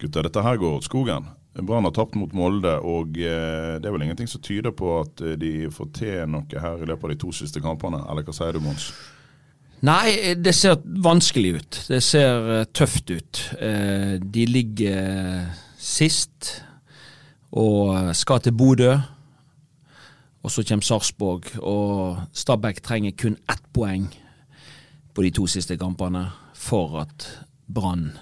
Gutter, dette her går åt skogen. Brann har tapt mot Molde, og eh, det er vel ingenting som tyder på at eh, de får til noe her i løpet av de to siste kampene, eller hva sier du, Mons? Nei, det ser vanskelig ut. Det ser eh, tøft ut. De ligger sist og skal til Bodø. Og så kommer Sarpsborg, og Stabæk trenger kun ett poeng på de to siste kampene for at Brann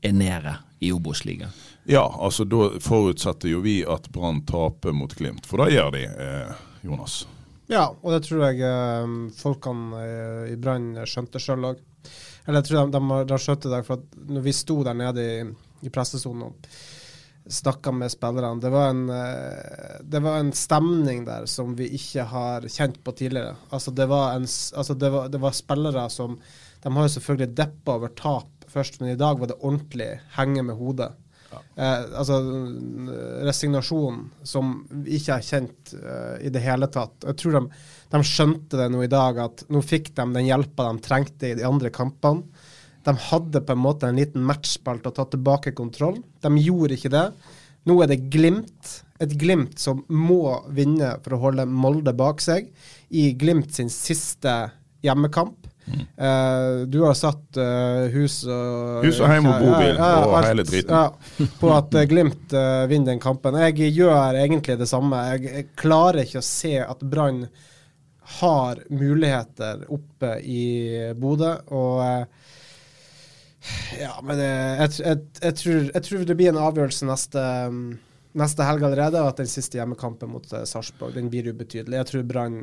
er nede i Obos-ligaen. Ja, altså da forutsetter jo vi at Brann taper mot Glimt, for da gjør de, eh, Jonas. Ja, og det tror jeg eh, folkene eh, i Brann skjønte sjøl òg. Eller jeg tror de, de, har- de skjønte skjønt det, for at når vi sto der nede i, i pressesonen og snakka med spillerne, det var, en, eh, det var en stemning der som vi ikke har kjent på tidligere. Altså det var, en, altså det var, det var spillere som De har jo selvfølgelig deppa over tap først, men i dag var det ordentlig henge med hodet. Eh, altså n- resignasjon som vi ikke har kjent eh, i det hele tatt. Jeg tror de, de skjønte det nå i dag, at nå fikk de den hjelpa de trengte i de andre kampene. De hadde på en måte en liten matchball til å ta tilbake kontroll. De gjorde ikke det. Nå er det Glimt. Et Glimt som må vinne for å holde Molde bak seg i Glimt sin siste hjemmekamp. Eh, du har satt eh, hus og Hus og heim og bobil og hele driten. Ja, på at eh, Glimt vinner den kampen. Jeg gjør egentlig det samme. Jeg, jeg klarer ikke å se at Brann har muligheter oppe i Bodø. Og ja, men jeg, jeg, jeg, tror, jeg tror det blir en avgjørelse neste, mm, neste helg allerede, og at den siste hjemmekampen mot Sarpsborg den blir ubetydelig. Jeg tror Brann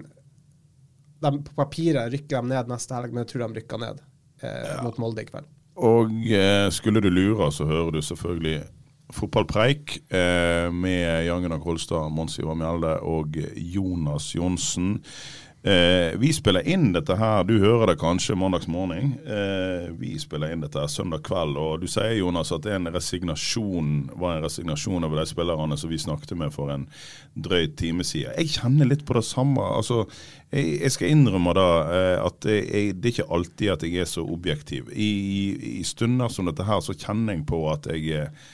de, På papiret rykker de ned neste helg, men jeg tror de rykker ned eh, mot Molde i kveld. Og eh, skulle du lure, så hører du selvfølgelig fotballpreik eh, med Jan Gunnar Kolstad, Mons Ivar Mjelde og Jonas Johnsen. Eh, vi spiller inn dette her, du hører det kanskje mandags morgen. Eh, vi spiller inn dette her søndag kveld, og du sier Jonas at det er en resignasjon, var en resignasjon over de spillerne som vi snakket med for en drøy time siden. Jeg kjenner litt på det samme. altså jeg, jeg skal innrømme da eh, at jeg, det er ikke alltid at jeg er så objektiv. I, i, i stunder som dette her så kjenner jeg på at jeg eh,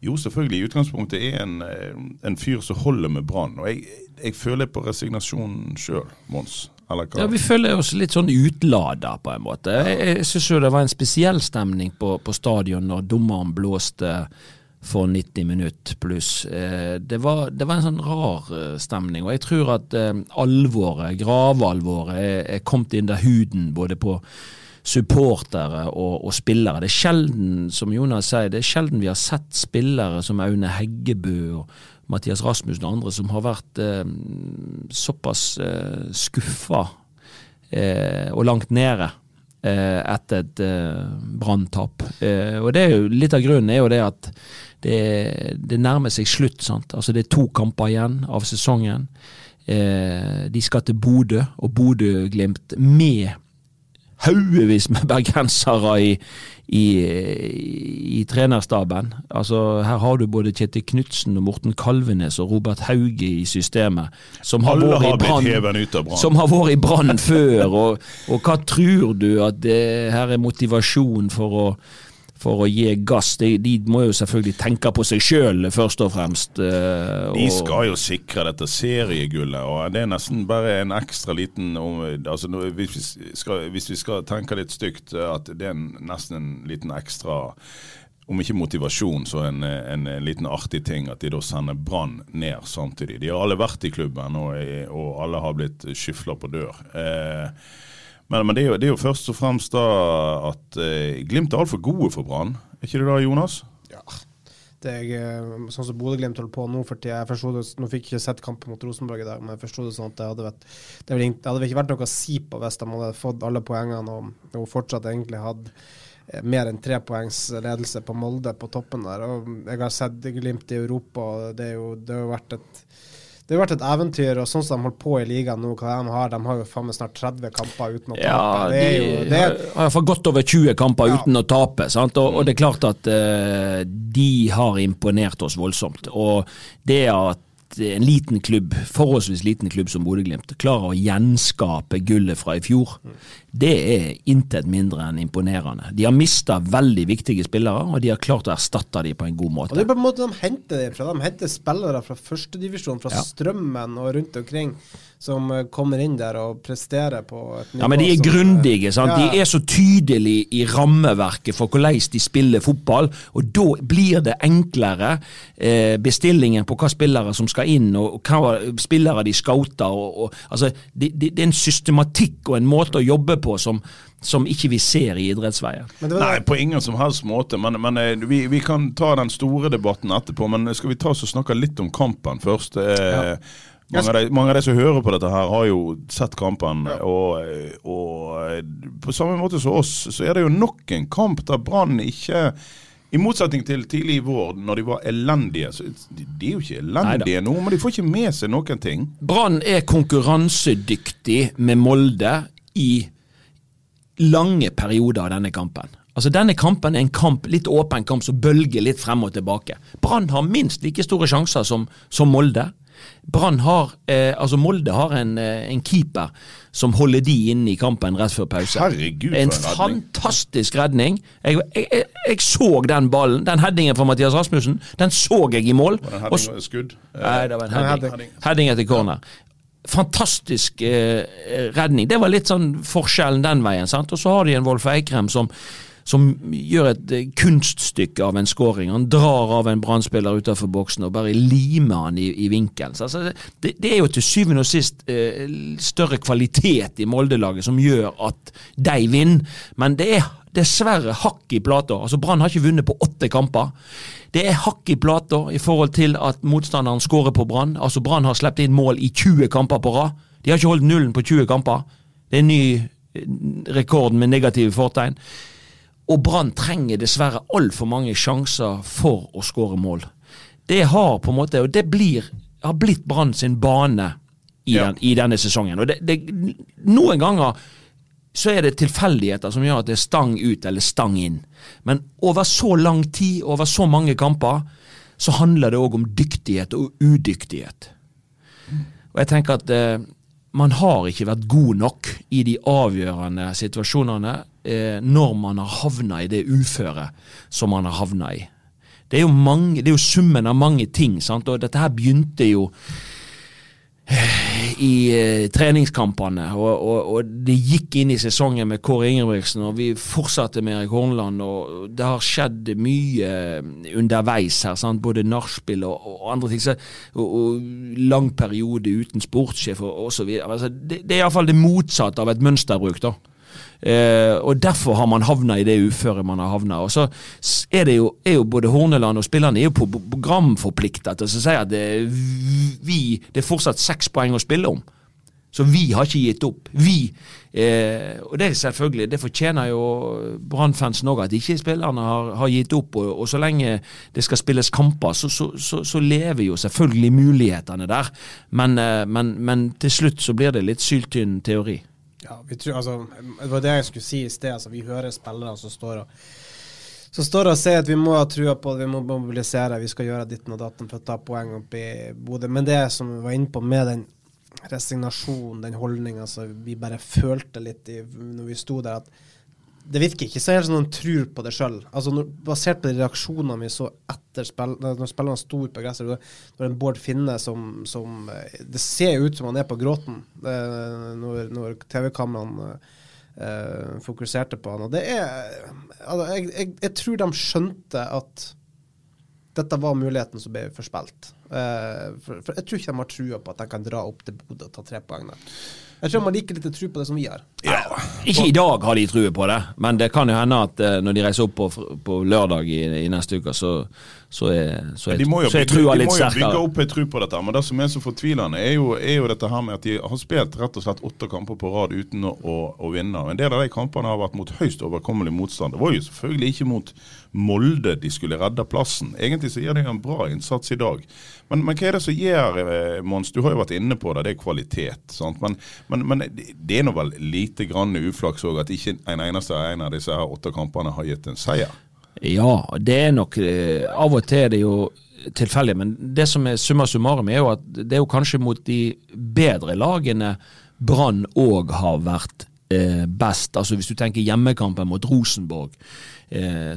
jo, selvfølgelig. I utgangspunktet er en, eh, en fyr som holder med Brann. Og jeg, jeg føler på resignasjon sjøl, Mons. Ja, Vi føler oss litt sånn utlada, på en måte. Jeg, jeg syns jo det var en spesiell stemning på, på stadion når dommeren blåste for 90 minutter pluss. Eh, det, var, det var en sånn rar eh, stemning. Og jeg tror at alvoret, gravalvoret, er kommet inn der huden både på supportere og, og spillere. Det er sjelden, som Jonas sier, det er sjelden vi har sett spillere som Aune Heggebø og Mathias Rasmussen og andre som har vært eh, såpass eh, skuffa eh, og langt nede eh, etter et eh, branntap. Eh, og litt av grunnen er jo det at det, det nærmer seg slutt. sant? Altså Det er to kamper igjen av sesongen. Eh, de skal til Bodø, og Bodø-Glimt med haugevis med bergensere i, i, i trenerstaben. Altså Her har du både Kjetil Knutsen og Morten Kalvenes og Robert Hauge i systemet. Som har Alle vært i Brann før. Og, og hva tror du at det her er motivasjon for å, for å gi gass? De, de må jo selvfølgelig tenke på seg sjøl, først og fremst. eh, De skal jo sikre dette seriegullet, og det er nesten bare en ekstra liten altså, hvis, vi skal, hvis vi skal tenke litt stygt, at det er nesten en liten ekstra om ikke motivasjon, så en, en, en liten artig ting at de da sender Brann ned samtidig. De har alle vært i klubben, og, og alle har blitt skyfla på dør. Eh, men, men det, er jo, det er jo først og fremst da at eh, Glimt er altfor gode for Brann. Er ikke det da, Jonas? Ja. Det er eh, sånn som Bodø-Glimt holder på nå for tida. Nå fikk jeg ikke sett kampen mot Rosenborg i dag, men jeg forsto det sånn at det hadde, vært, det, hadde, ikke vært noe å si på hvis de hadde fått alle poengene og, og fortsatt egentlig hadde eh, mer enn tre poengs ledelse på Molde på toppen der. Og jeg har sett Glimt i Europa, og det, jo, det har jo vært et det har vært et eventyr, og sånn som de holder på i ligaen nå, hva de har, de har jo faen meg snart 30 kamper uten å tape. Ja, det er jo, de det er, har iallfall godt over 20 kamper Ja. uten å tape. Sant? Og, og det er klart at uh, de har imponert oss voldsomt. Og det at en liten klubb, forholdsvis liten klubb som Bodø-Glimt, klarer å gjenskape gullet fra i fjor, det er intet mindre enn imponerende. De har mista veldig viktige spillere, og de har klart å erstatte dem på en god måte. og det er på en måte de henter det fra. De henter spillere fra førstedivisjon, fra Ja. Strømmen og rundt omkring, som eh, kommer inn der og presterer på et nivå Ja, men de er eh, grundige. sant? Ja. De er så tydelige i rammeverket for hvordan de spiller fotball, og da blir det enklere eh, bestillingen på hva spillere som skal inn, og hva spillere de scouter. Og, og, altså, det, det, det er en systematikk og en måte å jobbe på som, som ikke vi ser i idrettsveien. Men det var Nei, på ingen som helst måte. Men, men eh, vi, vi kan ta den store debatten etterpå. Men skal vi ta oss og snakke litt om kampen først? Ja. mange, av de, mange av de som hører på dette her, har jo sett kampen. Og, eh, og eh, på samme måte som oss, så er det jo nok en kamp der Brann ikke i motsetning til tidlig i vår, når de var elendige. så De, de er jo ikke elendige nå, men de får ikke med seg noen ting. Brann er konkurransedyktig med Molde i lange perioder av denne kampen. Altså Denne kampen er en kamp, litt åpen kamp som bølger litt frem og tilbake. Brann har minst like store sjanser som, som Molde. Brann har, eh, altså Molde har en, eh, en keeper som holder de inne i kampen rett før pause. Herregud, for en en redning. fantastisk redning. Jeg, jeg, jeg, jeg så den ballen, den headingen fra Mathias Rasmussen, den så jeg i mål. Var det en heading og skudd? Nei, det var en heading. Heading etter corner. Fantastisk eh, redning. Det var litt sånn forskjellen den veien. sant? Og så har de en Wolf Eikrem som, som gjør et eh, kunststykke av en scoring. Han drar av en brannspiller utenfor boksen og bare limer han i, i vinkelen. Så, altså, det, det er jo til syvende og sist eh, større kvalitet i Molde-laget som gjør at de vinner, men det er dessverre hakk i plata. Altså Brann har ikke vunnet på åtte kamper. Det er hakk i plata i forhold til at motstanderen skårer på Brann. Altså Brann har sluppet inn mål i 20 kamper på rad. De har ikke holdt nullen på 20 kamper. Det er en ny eh, rekord med negative fortegn. Og Brann trenger dessverre altfor mange sjanser for å skåre mål. Det har på en måte, og det blir, har blitt Brann sin bane i, Ja. den, i denne sesongen. Og det, det, noen ganger så er det tilfeldigheter som gjør at det er stang ut eller stang inn. Men over så lang tid, over så mange kamper, så handler det òg om dyktighet og udyktighet. Og jeg tenker at eh, man har ikke vært god nok i de avgjørende situasjonene eh, når man har havna i det uføret som man har havna i. Det er mange, det er jo summen av mange ting, sant? og dette her begynte jo i eh, treningskampene, og, og, og det gikk inn i sesongen med Kåre Ingebrigtsen, og vi fortsatte med Erik Hornland, og det har skjedd mye underveis her, sant? både nachspiel og, og andre ting, så, og, lang periode uten sportssjef og, videre. Altså, det, det er iallfall det motsatte av et mønsterbruk, da. Eh, og Derfor har man havna i det uføret man har havna. Og så er det jo, er jo både Horneland og spillerne er jo programforplikta til å si at det, vi, det er fortsatt seks poeng å spille om. Så vi har ikke gitt opp. Vi. Eh, og det er selvfølgelig, det fortjener jo Brann-fansen òg, at ikke spillerne har, har gitt opp. Og, og så lenge det skal spilles kamper, så, så, så, så lever jo selvfølgelig mulighetene der. Men, eh, men, men til slutt så blir det litt syltynn teori. Ja, vi tror, altså, det var det jeg skulle si i sted. Altså, vi hører spillere som står og som står og sier at vi må ha trua på det, vi må mobilisere, vi skal gjøre ditten og datten for å ta poeng opp i Bodø. Men det som vi var inne på med den resignasjonen, den holdninga som vi bare følte litt i når vi sto der, at det virker ikke så helt som de tror på det sjøl. Altså, basert på de reaksjonene vi så etter spill, når spillerne sto ute på gresset, når en Bård Finne som, som eh, Det ser ut som han er på gråten eh, når, når TV-kameraene eh, fokuserte på han. Og det er altså, jeg, jeg, jeg tror de skjønte at dette var muligheten som ble forspilt. Eh, for, for jeg tror ikke de har trua på at de kan dra opp til Bodø og ta tre poeng der. Jeg tror man liker litt lite tro på det som vi har. Ja. Ikke i dag har de trua på det, men det kan jo hende at eh, når de reiser opp på, på lørdag i, i neste uke, så, så er, så er, jo, så er bygge, sterkere. de må jo bygge opp en tru på dette, men det som er så fortvilende, er jo, er jo dette her med at de har spilt rett og slett åtte kamper på rad uten å, å, vinne. En del av de kampene har vært mot høyst overkommelig motstand. Det var jo selvfølgelig ikke mot Molde de skulle redde plassen. Egentlig så gjør de en bra innsats i dag. Men, men hva er det som gjør, eh, Mons, du har jo vært inne på det, det er kvalitet. Men, men, men det er nå vel lite grann uflaks òg at ikke en eneste en av disse her åtte kampene har gitt en seier. Ja, det er nok eh, Av og til er det jo tilfeldig, men det som er summa summarum, er jo at det er jo kanskje mot de bedre lagene Brann òg har vært eh, best. Altså Hvis du tenker hjemmekampen mot Rosenborg, eh,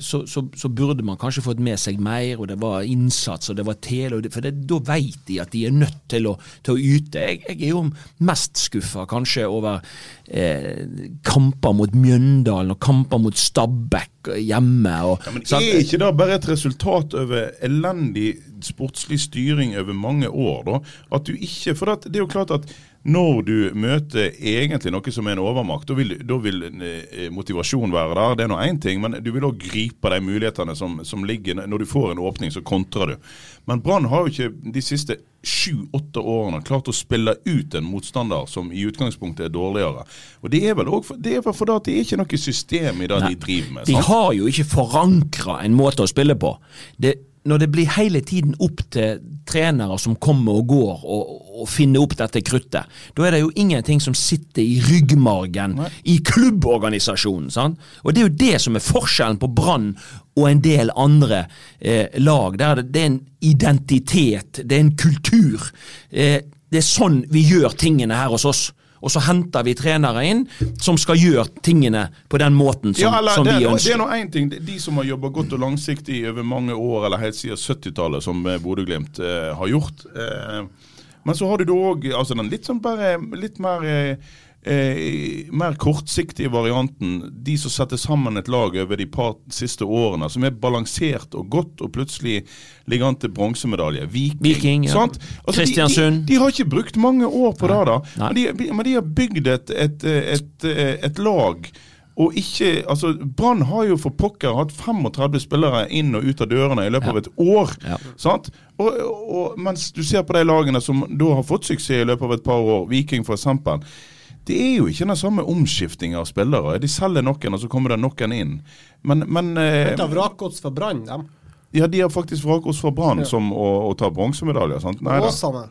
så, så, så burde man kanskje fått med seg mer, og det var innsats og det var tele. det- For det, da vet de at de er nødt til å, til å yte. Jeg, jeg er jo mest skuffa kanskje over eh, kamper mot Mjøndalen og kamper mot Stabæk hjemme. Og, Ja, men sant? Er ikke det bare et resultat over elendig sportslig styring over mange år? da? At du ikke, for det, det er jo klart at når du møter egentlig noe som er en overmakt, da vil, da vil eh, motivasjon være der. Det er nå én ting, men du vil òg gripe de mulighetene som, som ligger Når du får en åpning, så kontrer du. Men Brann har jo ikke de siste sju-åtte årene klart å spille ut en motstander som i utgangspunktet er dårligere. Og Det er vel for det er fordi at det er ikke noe system i det de driver med. De har jo ikke forankra en måte å spille på. Det, når det blir hele tiden opp til trenere som kommer og går og, og finne opp dette kruttet, da er det jo ingenting som sitter i ryggmargen i klubborganisasjonen. Sant? Og det er jo det som er forskjellen på Brann og en del andre eh, lag. Der det, det er en identitet, det er en kultur. Eh, det er sånn vi gjør tingene her hos oss. Og så henter vi trenere inn som skal gjøre tingene på den måten som, ja, eller, som vi det, ønsker. det er nå én ting. De som har jobba godt og langsiktig over mange år, eller helt siden 70-tallet, som Bodø-Glimt eh, har gjort. Eh, men så har du da òg altså den litt sånn bare litt mer eh, eh, mer kortsiktige varianten. De som setter sammen et lag over de par siste årene, som er balansert og godt, og plutselig ligger an til bronsemedalje. Viking. Viking, ja. Altså, Kristiansund. De, de har ikke brukt mange år på det, da. Men de, men de har bygd et, et, et, et lag. Og ikke, altså Brann har jo for pokker hatt 35 spillere inn og ut av dørene i løpet av et år. Ja. sant? Og, og Mens du ser på de lagene som da har fått suksess i løpet av et par år, Viking f.eks. Det er jo ikke den samme omskiftinga av spillere. De selger noen, og så kommer det noen inn. Men, men eh, Henta vrakgods for Brann, dem. ja, de har faktisk vrakgods fra Brann Ja. som å, å ta bronsemedaljer. sant? Åsane.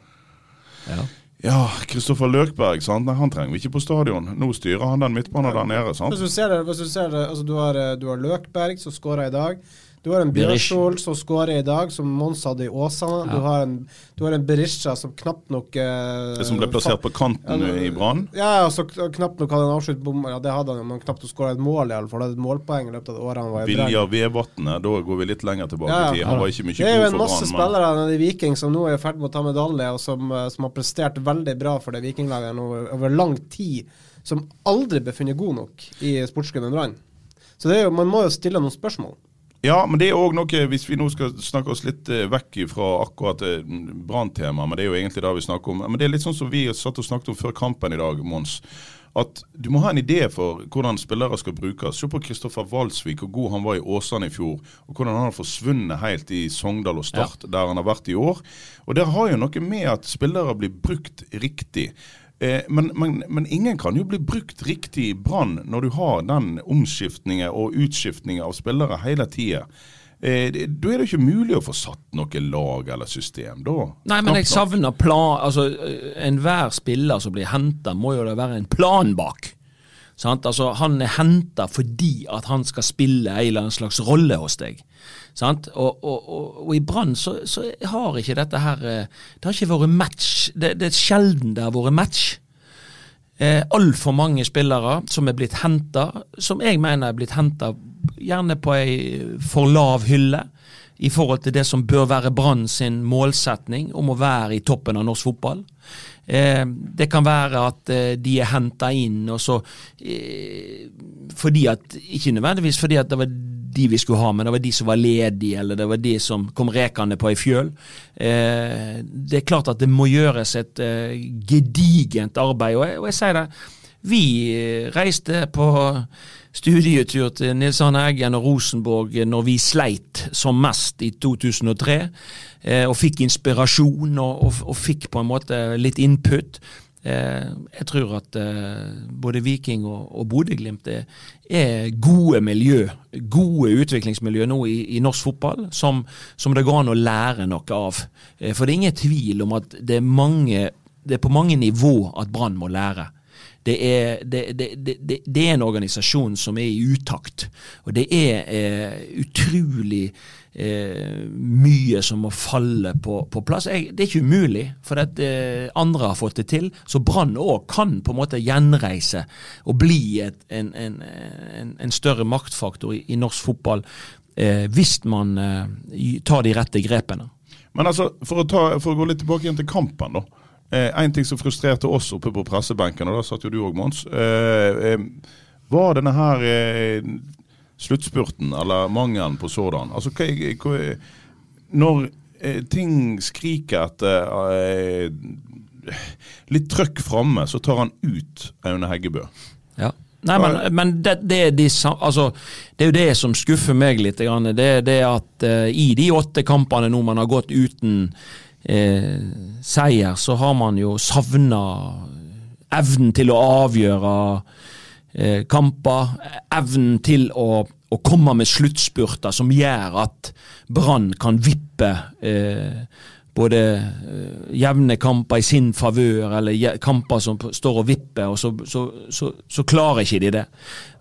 Ja, Kristoffer Løkberg, sant? Nei, han trenger vi ikke på stadion. Nå styrer han den midtbanen der nede. sant? Hvis du ser det, hvis du ser det altså du har, eh, du har Løkberg, som skåra i dag. Du har en Berish. Som skårer i dag, som Mons hadde i Åsane. Du, har en, du har en Berisha som knapt nok eh, Det som ble plassert på kanten Ja, i Brann. Ja, og så knapt nok hadde han avslutt bom. Ja, det hadde han men knapt å skåre et mål, i alle fall. Hadde et målpoeng i løpet av årene. året han var i Brann. Vilja Vevatnet, da går vi litt lenger tilbake Ja, ja. i tid. Han var ikke mye god for Brann. Det er jo en masse Brann. spillere men... i Viking som nå er i ferd med å ta medalje, og som, eh, som har prestert veldig bra for det vikinglaget over, over lang tid. Som aldri ble funnet god nok i sportsklubben Brann. Så det er jo, man må jo stille noen spørsmål. Ja, men det er òg noe, hvis vi nå skal snakke oss litt eh, vekk fra akkurat branntema, men det er jo egentlig det vi snakker om. Men det er litt sånn som vi satt og snakket om før kampen i dag, Mons. At du må ha en idé for hvordan spillere skal brukes. Se på Kristoffer Walsvik, hvor god han var i Åsane i fjor. Og hvordan han har forsvunnet helt i Sogndal og Start, der han har vært i år. Og det har jo noe med at spillere blir brukt riktig. Eh, men, men, men ingen kan jo bli brukt riktig i Brann når du har den omskiftningen og utskiftningen av spillere hele tida. Eh, da er det ikke mulig å få satt noe lag eller system. Da, Nei, men jeg savner plan Altså, øh, enhver spiller som blir henta, må jo det være en plan bak. Sant? Altså, Han er henta fordi at han skal spille en eller annen slags rolle hos deg. Og, og, og, og i Brann så, så har ikke dette her eh, Det har ikke vært match. Det, det er sjelden det har vært match. Eh, Altfor mange spillere som er blitt henta, som jeg mener er blitt henta gjerne på ei for lav hylle i forhold til det som bør være Brann sin målsetning om å være i toppen av norsk fotball. Eh, det kan være at eh, de er henta inn og så eh, fordi at Ikke nødvendigvis fordi at det var de vi skulle ha, men det var de som var ledige, eller det var de som kom rekende på ei fjøl. Eh, det er klart at det må gjøres et eh, gedigent arbeid, og jeg, og jeg sier det. Vi eh, reiste på studietur til Nils Arne Eggen og Rosenborg når vi sleit som mest i 2003, eh, og fikk inspirasjon og, og, og fikk på en måte litt input. Eh, jeg tror at eh, både Viking og, og Bodø-Glimt er, gode miljø, gode utviklingsmiljø nå i, i norsk fotball, som, som, det går an å lære noe av. Eh, for det er ingen tvil om at det er, mange, det er på mange nivå at Brann må lære. Det er, det, det, det er, en organisasjon som er i utakt, og det er eh, utrolig eh, mye som må falle på, på plass. Jeg, det er ikke umulig, for at eh, andre har fått det til. Så Brann òg kan på en måte gjenreise og bli et, en, en, en, en, større maktfaktor i, i norsk fotball eh, hvis man eh, tar de rette grepene. Men altså, for å, ta, for å gå litt tilbake igjen til kampen, da. Eh, en ting som frustrerte oss oppe på pressebenken, og da satt jo du òg, Mons. Eh, eh, var denne her sluttspurten, eller mangelen på sådan. Altså, hva, hva, når eh, ting skriker etter eh, litt trøkk framme, så tar han ut Aune Heggebø. Ja. Nei, men, men det, det, er de, altså, det, er jo det som skuffer meg litt. Det er det at uh, i de åtte kampene nå man har gått uten uh, seier, så har man jo savna evnen til å avgjøre eh, kamper, evnen til å, å, komme med sluttspurter som gjør at Brann kan vippe eh, både eh, jevne kamper i sin favør, eller kamper som står og vipper, og så, så, så, så klarer ikke de det.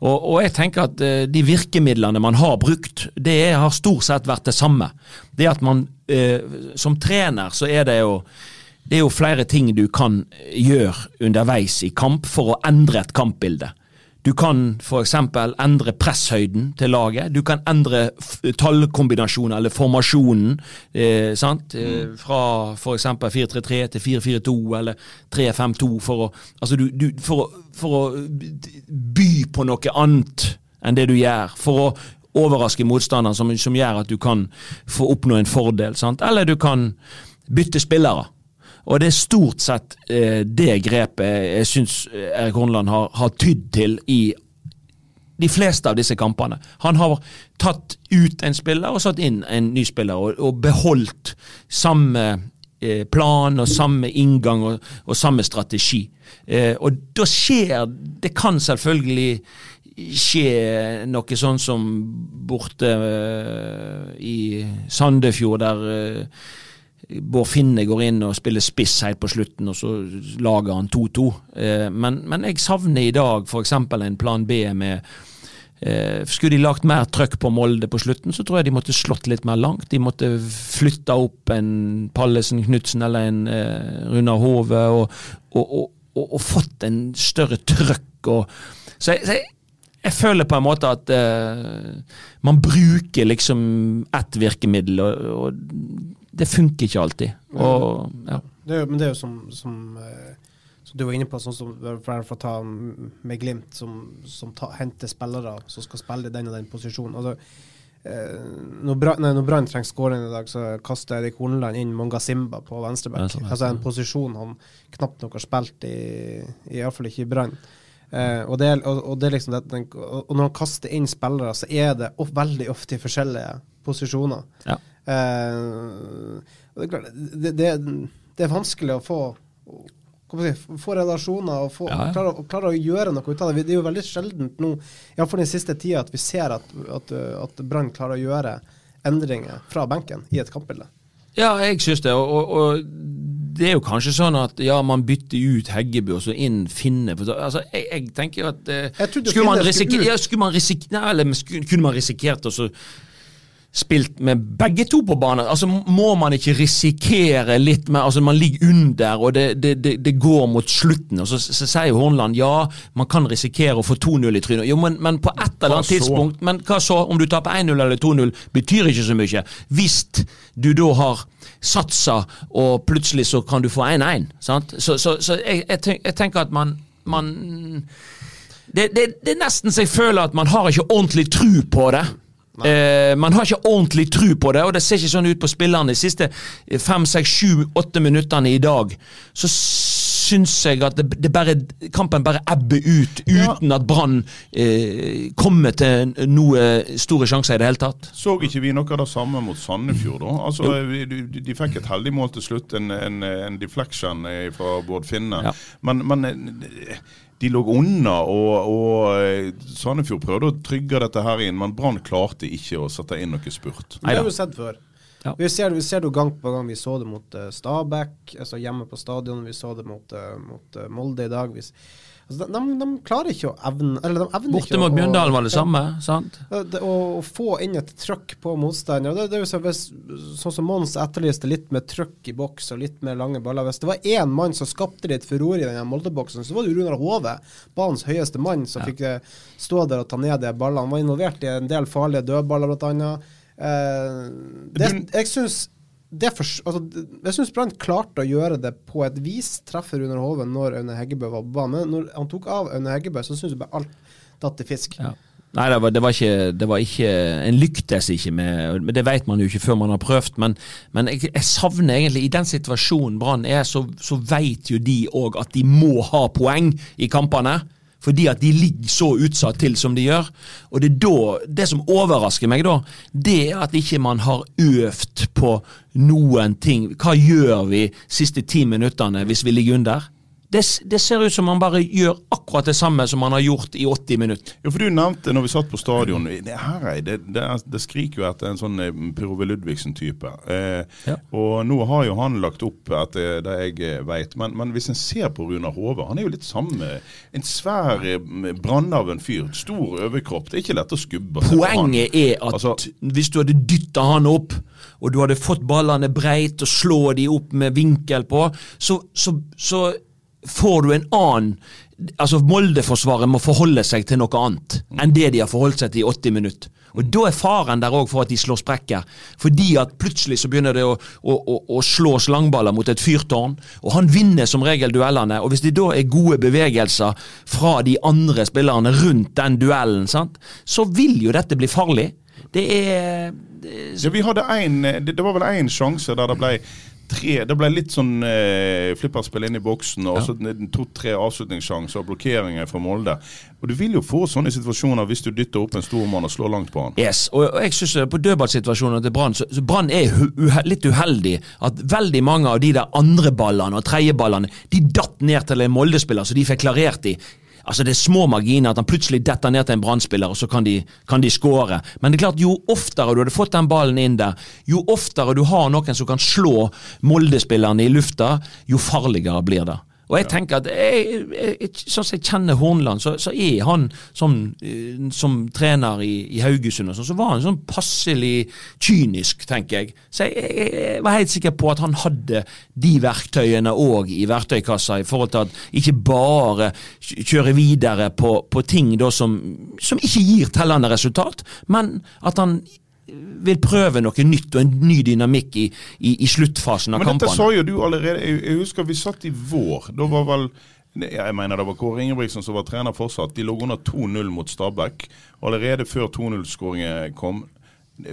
Og, og jeg tenker at eh, de virkemidlene man har brukt, det har stort sett vært det samme. Det at man eh, Som trener så er det jo det er jo flere ting du kan gjøre underveis i kamp for å endre et kampbilde. Du kan f.eks. endre presshøyden til laget. Du kan endre tallkombinasjonen eller formasjonen. Eh, sant? Eh, mm. fra f.eks. 4-3-3 til 4-4-2 eller 3-5-2 for, altså for, for å by på noe annet enn det du gjør. For å overraske motstanderen, som, som gjør at du kan få oppnå en fordel. Sant? Eller du kan bytte spillere. Og det er stort sett eh, det grepet jeg syns Erik Horneland har, har tydd til i de fleste av disse kampene. Han har tatt ut en spiller og satt inn en ny spiller, og, og beholdt samme eh, plan og samme inngang og, og samme strategi. Eh, og da skjer Det kan selvfølgelig skje noe sånn som borte uh, i Sandefjord, der Bård Finne går inn og spiller spiss helt på slutten, og så lager han 2-2. Eh, men, men, jeg savner i dag f.eks. en plan B med eh, Skulle de lagt mer trøkk på Molde på slutten, så tror jeg de måtte slått litt mer langt. De måtte flytta opp en Pallesen Knutsen eller en eh, Runar Hove, og, og, og, og, fått en større trøkk. så jeg, så jeg jeg føler på en måte at uh, man bruker liksom ett virkemiddel, og, og det funker ikke alltid. Og, ja. det men det er jo som, som, eh, som, du var inne på, sånn som for å ta med Glimt, som, som ta, henter spillere som skal spille den og den posisjonen. Altså, når, Brann trenger skåring i dag, så kaster Erik Horneland inn Monga Simba på venstreback. Ja, altså en posisjon han knapt nok har spilt i, iallfall ikke i Brann. Uh, og, det, og, og, det liksom og, når han kaster inn spillere, så er det veldig ofte i forskjellige posisjoner. Ja. Uh, det, er klart, det, det, det, er vanskelig å få få relasjoner og få, ja, ja. Klare, klare, å gjøre noe ut av det. Det er jo veldig sjeldent nå, iallfall den siste tida, at vi ser at, at, at Brann klarer å gjøre endringer fra benken i et kampbilde. Ja, jeg syns det. Og, og, det er jo kanskje sånn at ja, man bytter ut Heggebø og så inn Finne. Altså, jeg, jeg tenker at eh, jeg skulle, man risikere, ja, skulle man risikere, eller kunne man risikert å spilt med begge to på banen. Altså Må man ikke risikere litt mer altså Man ligger under, og det, det, det, det går mot slutten. og Så, så sier Hornland ja, man kan risikere å få 2-0 i trynet. Jo, men, men, på et eller annet tidspunkt Men hva så? Om du taper 1-0 eller 2-0, betyr ikke så mye. Hvis du da har satsa, og plutselig så kan du få 1-1. Så, så, så jeg, jeg, tenker at man, man det, det, det, er nesten så jeg føler at man har ikke ordentlig tru på det. Eh, man har ikke ordentlig tru på det, og det ser ikke sånn ut på spillerne de siste fem, seks, sju, åtte minuttene i dag. Så syns jeg at det, det bare, kampen bare ebber ut uten at Brann eh, kommer til noe store sjanser i det hele tatt. Så ikke vi noe av det samme mot Sandefjord, da? Altså, de, de fikk et heldig mål til slutt, en, en, en deflection eh, fra Bård Finne. Ja. Men, men eh, de lå unna, og, og eh, Sandefjord prøvde å trygge dette her inn, men Brann klarte ikke å sette inn noe spurt. Det har vi sett før. Ja. Vi, ser, vi ser det gang på gang. Vi så det mot uh, Stabæk, altså hjemme på stadion. Vi så det mot, eh, mot eh, Molde i dag. Vi, altså, de, de, de klarer ikke å evne Eller de evner Borte mot Bjørndalen var det samme, sant? Å, få inn et trøkk på motstander det, det er jo så, hvis, Sånn som Mons etterlyste, litt med trøkk i boks og litt mer lange baller. Hvis det var én mann som skapte litt furore i denne Molde-boksen, så var det Runar Hove, banens høyeste mann, som fikk eh, stå der og ta ned de ballene. Han var involvert i en del farlige dødballer, blant annet. Eh, det, jeg syns det for, altså, jeg syns Brann klarte å gjøre det på et vis, Treffer Runar Hoven når Aune Heggebø var på banen. Når han tok av Aune Heggebø, så syns jeg bare alt datt i fisk. Ja. Nei, det var, det, var ikke, det var ikke En lyktes ikke med Det vet man jo ikke før man har prøvd, men, men jeg, jeg savner egentlig I den situasjonen Brann er, så, så vet jo de òg at de må ha poeng i kampene. Fordi at de ligger så utsatt til som de gjør. Og det da Det som overrasker meg, da, det er at ikke man har øvd på noen ting. Hva gjør vi siste ti minuttene hvis vi ligger under? Det, det ser ut som han bare gjør akkurat det samme som han har gjort i 80 minutter. Ja, for Du nevnte når vi satt på stadion Det, her er, det, det, det skriker jo etter en sånn eh, Ludvigsen-type. Eh, Ja. Og nå har jo han lagt opp etter det jeg veit, vet. Men, men hvis en ser på Runar Hove, han er jo litt samme. En svær eh, brann av en fyr. Stor overkropp. Det er ikke lett å skubbe. Poenget er at Altså- hvis du hadde dytta han opp, og du hadde fått ballene breit og slå de opp med vinkel på, så, så, så får du en annen Altså Molde-forsvaret må forholde seg til noe annet enn det de har forholdt seg til i 80 minutter. Og Da er faren der òg for at de slår sprekker. Fordi at plutselig så begynner det å, å, å, å slå slangballer mot et fyrtårn. Og han vinner som regel duellene. Og hvis det da er gode bevegelser fra de andre spillerne rundt den duellen, sant, så vil jo dette bli farlig. Det er det, Ja, vi hadde en, det, det var vel én sjanse der det ble tre Det ble litt sånn eh, flipperspill inn i boksen, og så to-tre avslutningssjanser og blokkeringer fra Molde. Og Du vil jo få sånne situasjoner hvis du dytter opp en stor mann og slår langt på han. Yes, og, og jeg synes På dødballsituasjonen til Brann så, så Brann er uhe, litt uheldig. At veldig mange av de der andre ballene og tredjeballene de datt ned til en Molde-spiller, så de fikk klarert de. Altså Det er små marginer at han plutselig detter ned til en Brann-spiller, og så kan de, kan de skåre. Men det er klart jo oftere du hadde fått den ballen inn der, jo oftere du har noen som kan slå Molde-spillerne i lufta, jo farligere blir det. Og jeg tenker at jeg, jeg, jeg, Sånn som jeg kjenner Hornland, så, så er han som, eh, som trener i, i Haugesund, og sånn, så var han sånn passelig kynisk, tenker jeg. Så jeg, var helt sikker på at han hadde de verktøyene òg i verktøykassa, i forhold til at ikke bare kj- kjøre videre på, på ting da som, som ikke gir tellende resultat, men at han vil prøve noe nytt og en ny dynamikk i, i, i sluttfasen av Men dette kampene. sa jo du allerede. Jeg, husker vi satt i vår. Da var vel jeg mener det var Kåre Ingebrigtsen som var trener fortsatt. De lå under 2-0 mot Stabæk. Allerede før 2-0-skåringen kom,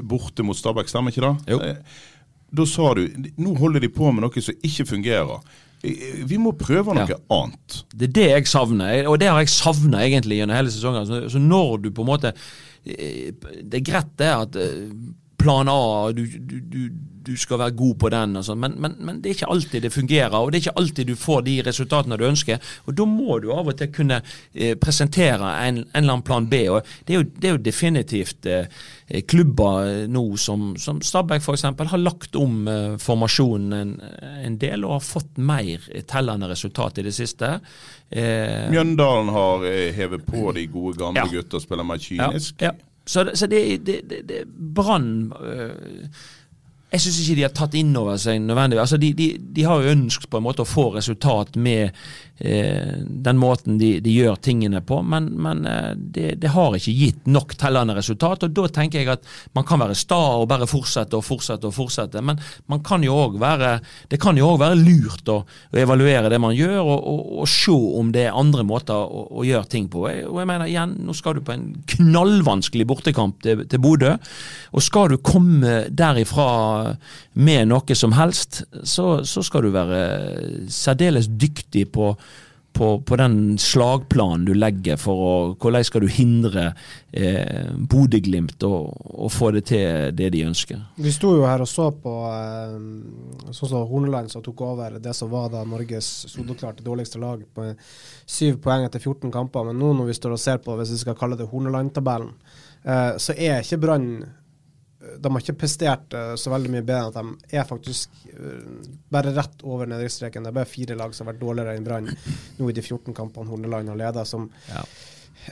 borte mot Stabæk, stemmer ikke det? Jo. Eh, Da sa du nå holder de på med noe som ikke fungerer. Eh, Vi må prøve noe Ja. annet. Det er det jeg savner, og det har jeg savna egentlig gjennom hele sesongen. Så, når du på en måte eh, Det er greit det at eh, plan A, du, du, du, du skal være god på den, sånn, men, men, men det er ikke alltid det fungerer. Og det er ikke alltid du får de resultatene du ønsker. Og da må du av og til kunne eh, presentere en, en eller annen plan B. og Det er jo, det er jo definitivt eh, klubber eh, nå som, som Stabæk f.eks. har lagt om eh, formasjonen en, en del og har fått mer tellende resultat i det siste. Eh, Mjøndalen har eh, hevet på de gode gamle Ja. gutta og spiller mer kynisk. ja. Så, det- så det, det, det, det Brann øh, jeg syns ikke de har tatt inn over seg nødvendigvis. altså de, de, de, har jo ønsket på en måte å få resultat med den måten de, de, gjør tingene på, men, men eh, det, det, har ikke gitt nok tellende resultat. og Da tenker jeg at man kan være sta og bare fortsette og fortsette og fortsette, men kan være, det kan jo òg være lurt å, å, evaluere det man gjør, og, og, og, se om det er andre måter å, å gjøre ting på. Og jeg mener igjen, Nå skal du på en knallvanskelig bortekamp til, til Bodø, og skal du komme derifra med noe som helst, så, så skal du være særdeles dyktig på, på, på, den slagplanen du legger for å Hvordan skal du hindre eh, Bodø-Glimt å, få det til det de ønsker? Vi sto jo her og så på eh, sånn som Horneland som tok over det som var da Norges soleklart dårligste lag på syv poeng etter 14 kamper. Men nå når vi står og ser på, hvis vi skal kalle det Horneland-tabellen, eh, så er ikke Brann de har ikke prestert uh, så veldig mye bedre enn at de er faktisk uh, bare rett over nedrykksstreken. Det er bare fire lag som har vært dårligere enn Brann nå i de 14 kampene Horneland har ledet. Som ja.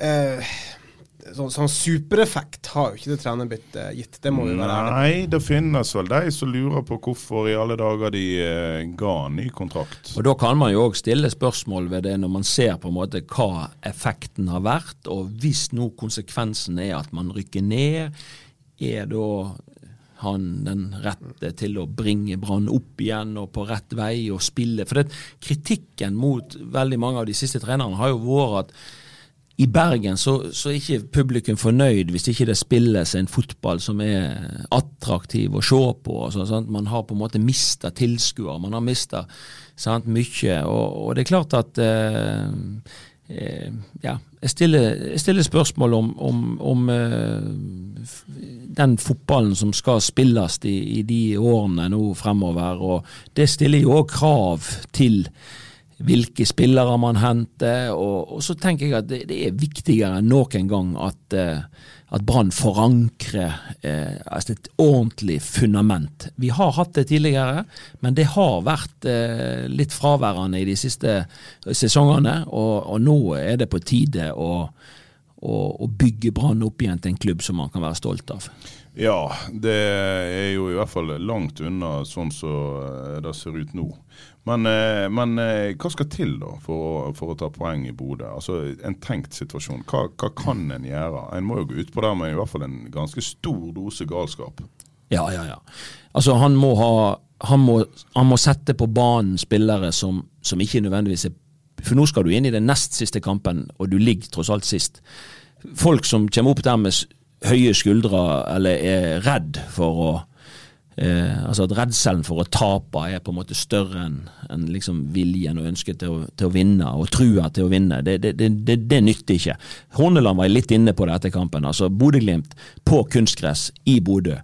eh, så, sånn supereffekt har jo ikke det trenerbyttet gitt. Det må vi være ærlige Nei, det finnes vel de som lurer på hvorfor i alle dager de ga ny kontrakt. Og Da kan man jo òg stille spørsmål ved det når man ser på en måte hva effekten har vært. Og hvis nå konsekvensen er at man rykker ned er da han den rette til å bringe Brann opp igjen og på rett vei og spille? For det, kritikken mot veldig mange av de siste trenerne har jo vært at i Bergen så, så, er ikke publikum fornøyd hvis ikke det spilles en fotball som er attraktiv å se på. Så, sant? Man har på en måte mista tilskuere, man har mista mye. Og, og, det er klart at eh, ja, jeg stiller, jeg stiller, spørsmål om, om, om uh, den fotballen som skal spilles i, i, de årene nå fremover. og Det stiller jo òg krav til hvilke spillere man henter. Og, og, så tenker jeg at det, det er viktigere enn noen gang at uh, at Brann forankrer eh, altså et ordentlig fundament. Vi har hatt det tidligere, men det har vært eh, litt fraværende i de siste sesongene. Og, og nå er det på tide å, å, å bygge Brann opp igjen til en klubb som man kan være stolt av. Ja, det er jo i hvert fall langt unna sånn som det ser ut nå. Men, eh, men, eh, hva skal til da for, for å ta poeng i Bodø? Altså, en tenkt situasjon. Hva, hva, kan en gjøre? En må jo gå ut på det med i hvert fall en ganske stor dose galskap. Ja, ja, ja. Altså, han må, ha, han må, han må sette på banen spillere som, som ikke nødvendigvis er For nå skal du inn i den nest siste kampen, og du ligger tross alt sist. Folk som kommer opp der med høye skuldre eller er redd for å Eh, altså at Redselen for å tape er på en måte større enn en liksom viljen og ønsket til til å, vinne, og trua til å vinne. Det, det, det, det nytter ikke. Horneland var litt inne på det etter kampen. altså Bodø-Glimt på kunstgress i Bodø.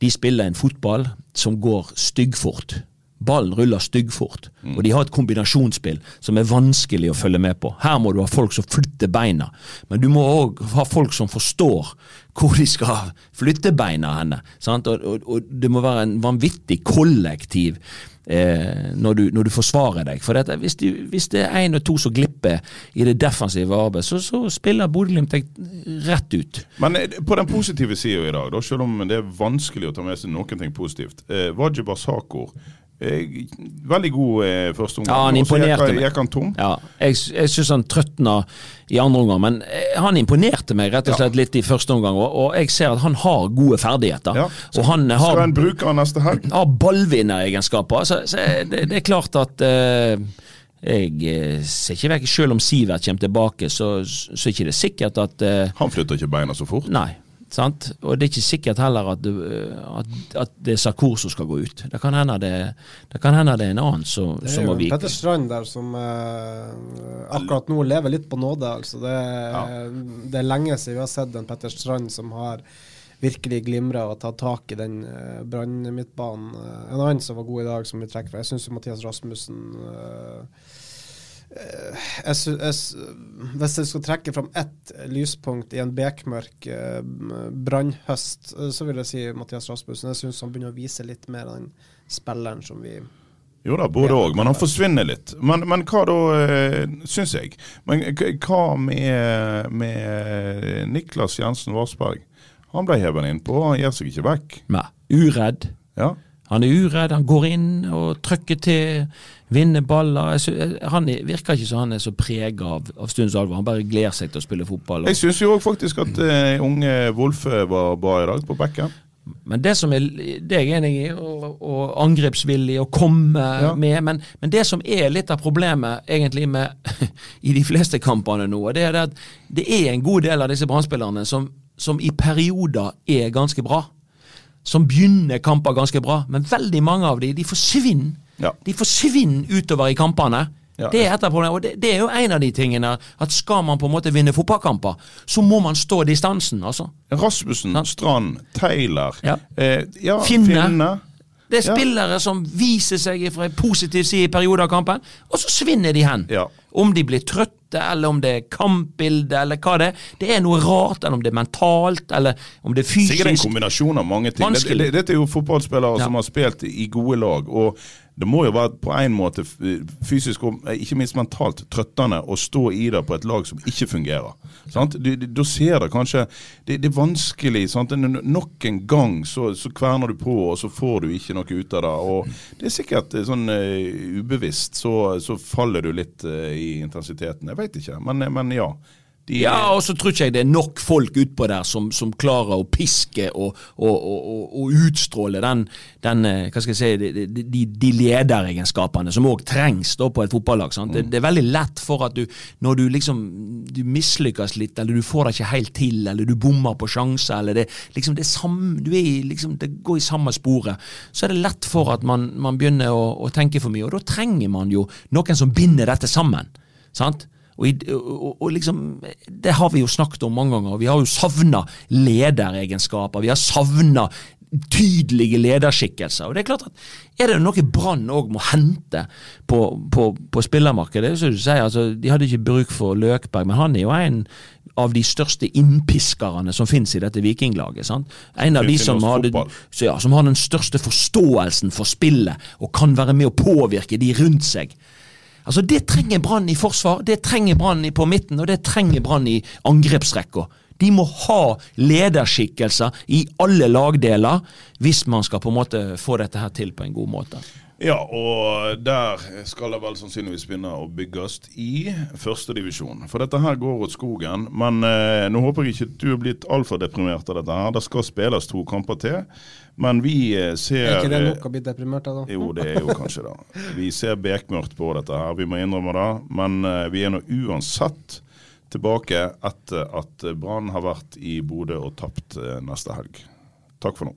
De spiller en fotball som går styggfort. Ballen ruller styggfort, mm. og de har et kombinasjonsspill som er vanskelig å følge med på. Her må du ha folk som flytter beina, men du må òg ha folk som forstår hvor de skal flytte beina henne. Og, og, og, det må være en vanvittig kollektiv eh, når, du, når, du, forsvarer deg. For dette, hvis, de, hvis, det er én og to som glipper i det defensive arbeidet, så, så spiller Bodø-Glimt deg rett ut. Men eh, på den positive sida i dag, da, selv om det er vanskelig å ta med seg noen ting positivt. Eh, Wajib Asakor veldig god eh, første omgang. Ja, han imponerte meg. jeg, han? Ja, jeg jeg syns han trøtna i andre omgang, men eh, han imponerte meg rett og slett litt i første omgang. Og, og, jeg ser at han har gode ferdigheter. Ja. Og han har, Skal han bruke han neste helg? Har ballvinneregenskaper. Så, så det, det, er klart at uh, jeg ser ikke vekk, Selv om Sivert kommer tilbake, så, så er det ikke sikkert at uh, Han flytter ikke beina så fort? Nei. Sant? Og det er ikke sikkert heller at, det, at, at det er Sarkor som skal gå ut. Det kan hende det, det, kan hende det er en annen som, som må vike. Det er jo Petter Strand der som eh, akkurat nå lever litt på nåde. Altså. Det, ja. det, er lenge siden vi har sett en Petter Strand som har virkelig glimra og tatt tak i den eh, brannmidtbanen. Uh, en annen som var god i dag, som vi trekker fra. Jeg syns Mathias Rasmussen Eh, jeg, jeg, hvis jeg skal trekke fram ett lyspunkt i en bekmørk eh, brannhøst, eh, så vil jeg si Mathias Rasmussen. Jeg syns han begynner å vise litt mer av den spilleren som vi jo da, både òg, men han forsvinner litt. Men, men hva da, eh, syns jeg. Men hva med, med Niklas Jensen Varsberg? Han ble hevet innpå, han gir seg ikke vekk. Nei, uredd. Ja. Han er uredd, han går inn og trykker til, vinner baller. Sy- Han er- virker ikke som han er så prega av, av stundens alvor. Han bare gleder seg til å spille fotball. Jeg syns jo faktisk at uh, unge Wolfe var bra i dag, på bekken. Men det som er, det er jeg enig i, og, og angrepsvillig å komme Ja. med. Men, men det som er litt av problemet egentlig med i de fleste kampene nå, det er det at det er en god del av disse brannspillerne som, som i perioder er ganske bra. Som begynner kamper ganske bra, men veldig mange av de, de forsvinner. Ja. De forsvinner utover i kampene. Ja. Det er et av problemene, og det, det er jo en av de tingene at skal man på en måte vinne fotballkamper, så må man stå distansen, altså. Rasmussen, Ja. Strand, Taylor Ja. eh, ja, Finne. Finne. Det er spillere som viser seg fra en positiv side i perioder av kampen, og så svinner de hen. Om de blir trøtte, eller om det er kampbilde, eller hva det er. Det er noe rart, eller om det er mentalt, eller om det er fysisk. Sikkert en kombinasjon av mange ting. Vanskelig. Dette er jo fotballspillere Ja. som har spilt i gode lag. og det må jo være på en måte fysisk og eh, ikke minst mentalt trøttende å stå i det på et lag som ikke fungerer. Du, ser det kanskje Det, det er vanskelig. Sant? Nok en gang så, så kverner du på, og så får du ikke noe ut av det. og Det er sikkert eh, sånn uh, ubevisst så, så faller du litt uh, i intensiteten. Jeg veit ikke, men, men ja. De, Ja, og så tror ikke jeg det er nok folk utpå der som, som klarer å piske og, og, og, og, utstråle den, den eh, hva skal jeg si, de, de, de, de lederegenskapene som òg trengs da på et fotballag. Sant? Det, det er veldig lett for at du, når du liksom du mislykkes litt, eller du får det ikke helt til, eller du bommer på sjanser, eller det, liksom det, samme, du er liksom, det går i samme sporet, så er det lett for at man, man begynner å, å tenke for mye. Og da trenger man jo noen som binder dette sammen. sant? Og, og, og liksom, Det har vi jo snakket om mange ganger. Vi har jo savna lederegenskaper. Vi har savna tydelige lederskikkelser. Og det er klart at Er det noe Brann òg må hente på, på, på spillermarkedet så du sier, altså, De hadde ikke bruk for Løkberg, men han er jo en av de største innpiskerne som finnes i dette vikinglaget. sant? En av de som har, så ja, som har den største forståelsen for spillet, og kan være med å påvirke de rundt seg. Altså Det trenger Brann i forsvar, det trenger Brann på midten, og det trenger Brann i angrepsrekka. De må ha lederskikkelser i alle lagdeler hvis man skal på en måte få dette her til på en god måte. Ja, og der skal det vel sannsynligvis begynne å bygges i førstedivisjon. For dette her går åt skogen. Men eh, nå håper jeg ikke du er blitt altfor deprimert av dette her. Det skal spilles to kamper til. Men vi eh, ser Er ikke det nok å bli deprimert av, da? Jo, det er jo kanskje det. Vi ser bekmørkt på dette her, vi må innrømme det. Men eh, vi er nå uansett tilbake etter at eh, Brann har vært i Bodø og tapt eh, neste helg. Takk for nå.